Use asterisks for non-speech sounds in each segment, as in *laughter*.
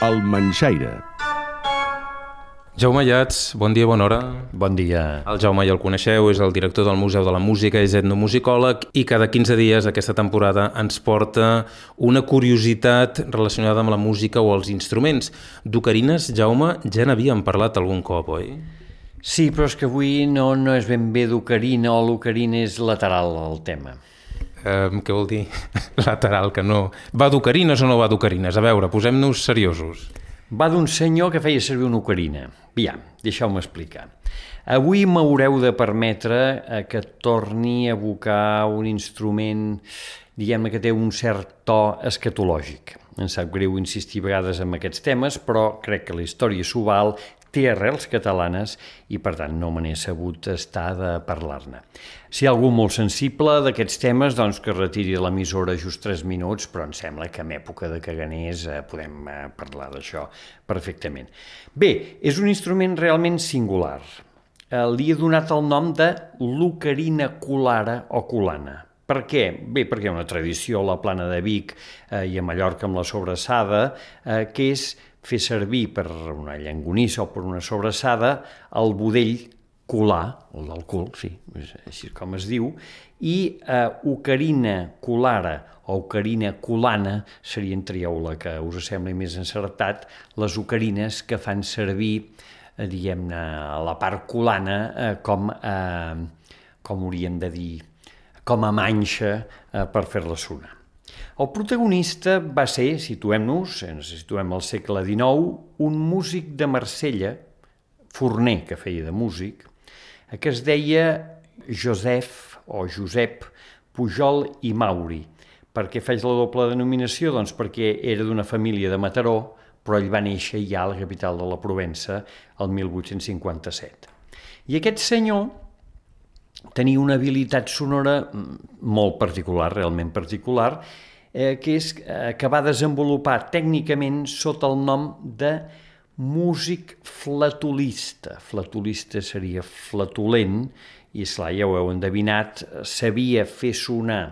El Manxaire. Jaume Llats, bon dia, bona hora. Bon dia. El Jaume ja el coneixeu, és el director del Museu de la Música, és etnomusicòleg i cada 15 dies aquesta temporada ens porta una curiositat relacionada amb la música o els instruments. D'ocarines, Jaume, ja n'havíem parlat algun cop, oi? Sí, però és que avui no, no és ben bé d'ocarina o l'ocarina és lateral al tema. Um, què vol dir? *laughs* Lateral, que no... Va d'ocarines o no va d'ocarines? A veure, posem-nos seriosos. Va d'un senyor que feia servir una ocarina. Aviam, deixeu-me explicar. Avui m'haureu de permetre eh, que torni a evocar un instrument, diguem que té un cert to escatològic. Em sap greu insistir a vegades en aquests temes, però crec que la història s'ho val, té arrels catalanes i, per tant, no me n'he sabut estar de parlar-ne. Si hi ha algú molt sensible d'aquests temes, doncs que retiri l'emissora just 3 minuts, però em sembla que en època de caganers eh, podem eh, parlar d'això perfectament. Bé, és un instrument realment singular. Eh, li he donat el nom de l'ocarina colara o colana. Per què? Bé, perquè hi ha una tradició a la plana de Vic eh, i a Mallorca amb la sobrassada, eh, que és fer servir per una llangonissa o per una sobrassada el budell colar, el del cul, sí, és així com es diu, i eh, ocarina colara o ocarina colana serien, trieu la que us sembli més encertat, les ocarines que fan servir, eh, diguem-ne, la part colana eh, com, eh, com hauríem de dir, com a manxa eh, per fer-la sonar. El protagonista va ser, situem-nos, ens situem al segle XIX, un músic de Marsella, forner que feia de músic, que es deia Josep o Josep Pujol i Mauri. Per què faig la doble denominació? Doncs perquè era d'una família de Mataró, però ell va néixer ja a la capital de la Provença el 1857. I aquest senyor tenia una habilitat sonora mm, molt particular, realment particular, eh, que és eh, que va desenvolupar tècnicament sota el nom de músic flatulista. Flatulista seria flatulent i, esclar, ja ho heu endevinat, sabia fer sonar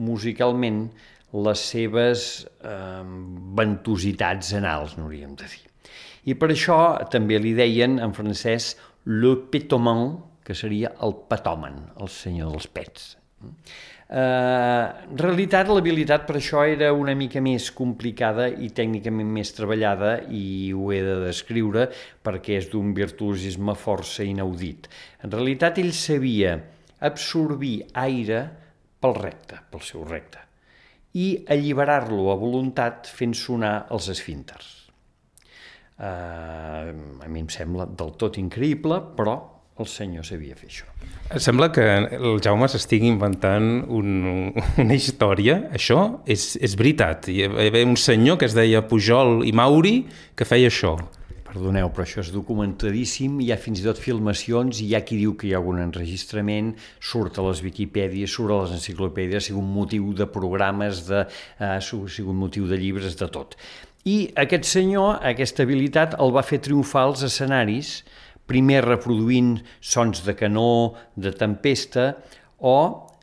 musicalment les seves eh, ventositats anals, no hauríem de dir. I per això també li deien en francès le pétoman, que seria el patomen, el senyor dels pets. Eh, en realitat, l'habilitat per això era una mica més complicada i tècnicament més treballada i ho he de descriure perquè és d'un virtuosisme força inaudit. En realitat, ell sabia absorbir aire pel recte, pel seu recte, i alliberar-lo a voluntat fent sonar els esfínters. Uh, a mi em sembla del tot increïble, però el senyor sabia fer això. Sembla que el Jaume s'estigui inventant un, una història. Això és, és veritat. Hi havia un senyor que es deia Pujol i Mauri que feia això. Perdoneu, però això és documentadíssim, hi ha fins i tot filmacions, hi ha qui diu que hi ha algun enregistrament, surt a les Viquipèdies, surt a les enciclopèdies, ha sigut motiu de programes, de, ha sigut motiu de llibres, de tot. I aquest senyor, aquesta habilitat, el va fer triomfar als escenaris, primer reproduint sons de canó, de tempesta, o,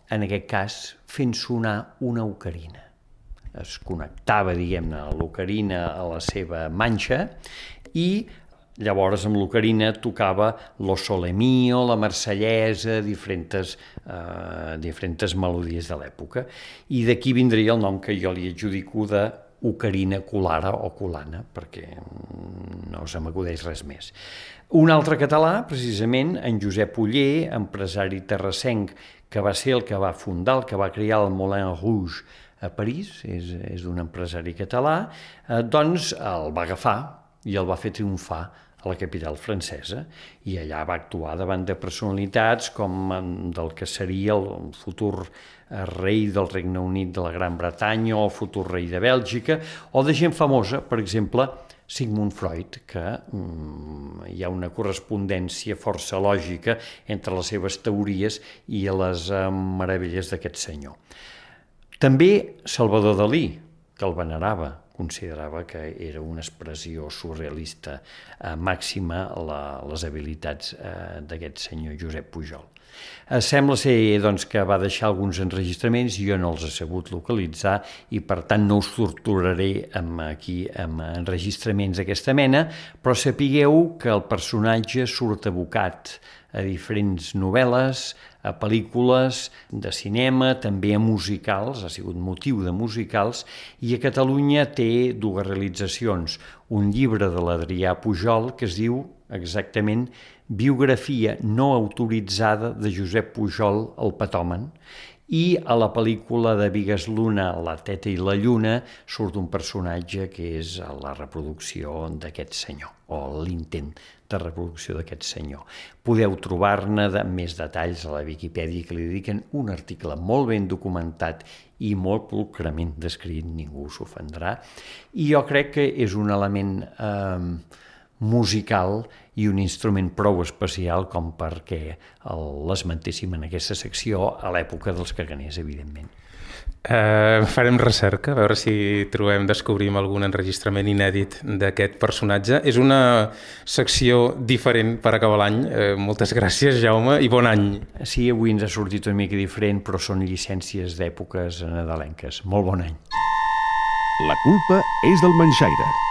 en aquest cas, fent sonar una ocarina. Es connectava, diguem-ne, l'ocarina a la seva manxa i llavors amb l'ocarina tocava lo sole mio, la marsellesa, diferents, eh, diferents melodies de l'època. I d'aquí vindria el nom que jo li adjudico de ocarina colara o colana, perquè no se m'acudeix res més. Un altre català, precisament, en Josep Uller, empresari terrassenc, que va ser el que va fundar, el que va crear el Moulin Rouge a París, és, és un empresari català, eh, doncs el va agafar i el va fer triomfar a la capital francesa. I allà va actuar davant de personalitats com del que seria el futur rei del Regne Unit de la Gran Bretanya o el futur rei de Bèlgica o de gent famosa, per exemple, Sigmund Freud, que mm, hi ha una correspondència força lògica entre les seves teories i les eh, meravelles d'aquest senyor. També Salvador Dalí, que el venerava, considerava que era una expressió surrealista eh, màxima la, les habilitats eh, d'aquest senyor Josep Pujol. Eh, sembla ser doncs, que va deixar alguns enregistraments i jo no els he sabut localitzar i per tant no us torturaré amb, aquí amb enregistraments d'aquesta mena, però sapigueu que el personatge surt abocat a diferents novel·les, a pel·lícules de cinema, també a musicals, ha sigut motiu de musicals, i a Catalunya té dues realitzacions. Un llibre de l'Adrià Pujol que es diu exactament. Biografia no autoritzada de Josep Pujol, el patòmen, i a la pel·lícula de Vigues Luna, La teta i la lluna, surt un personatge que és la reproducció d'aquest senyor, o l'intent de reproducció d'aquest senyor. Podeu trobar-ne de més detalls a la Viquipèdia que li dediquen un article molt ben documentat i molt pulcrament descrit, ningú s'ofendrà, i jo crec que és un element eh, musical i un instrument prou especial com perquè l'esmentéssim en aquesta secció a l'època dels caganers, evidentment. Uh, farem recerca, a veure si trobem, descobrim algun enregistrament inèdit d'aquest personatge. És una secció diferent per acabar l'any. Uh, moltes gràcies, Jaume, i bon any. Sí, avui ens ha sortit una mica diferent, però són llicències d'èpoques nadalenques. Molt bon any. La culpa és del Manxaire.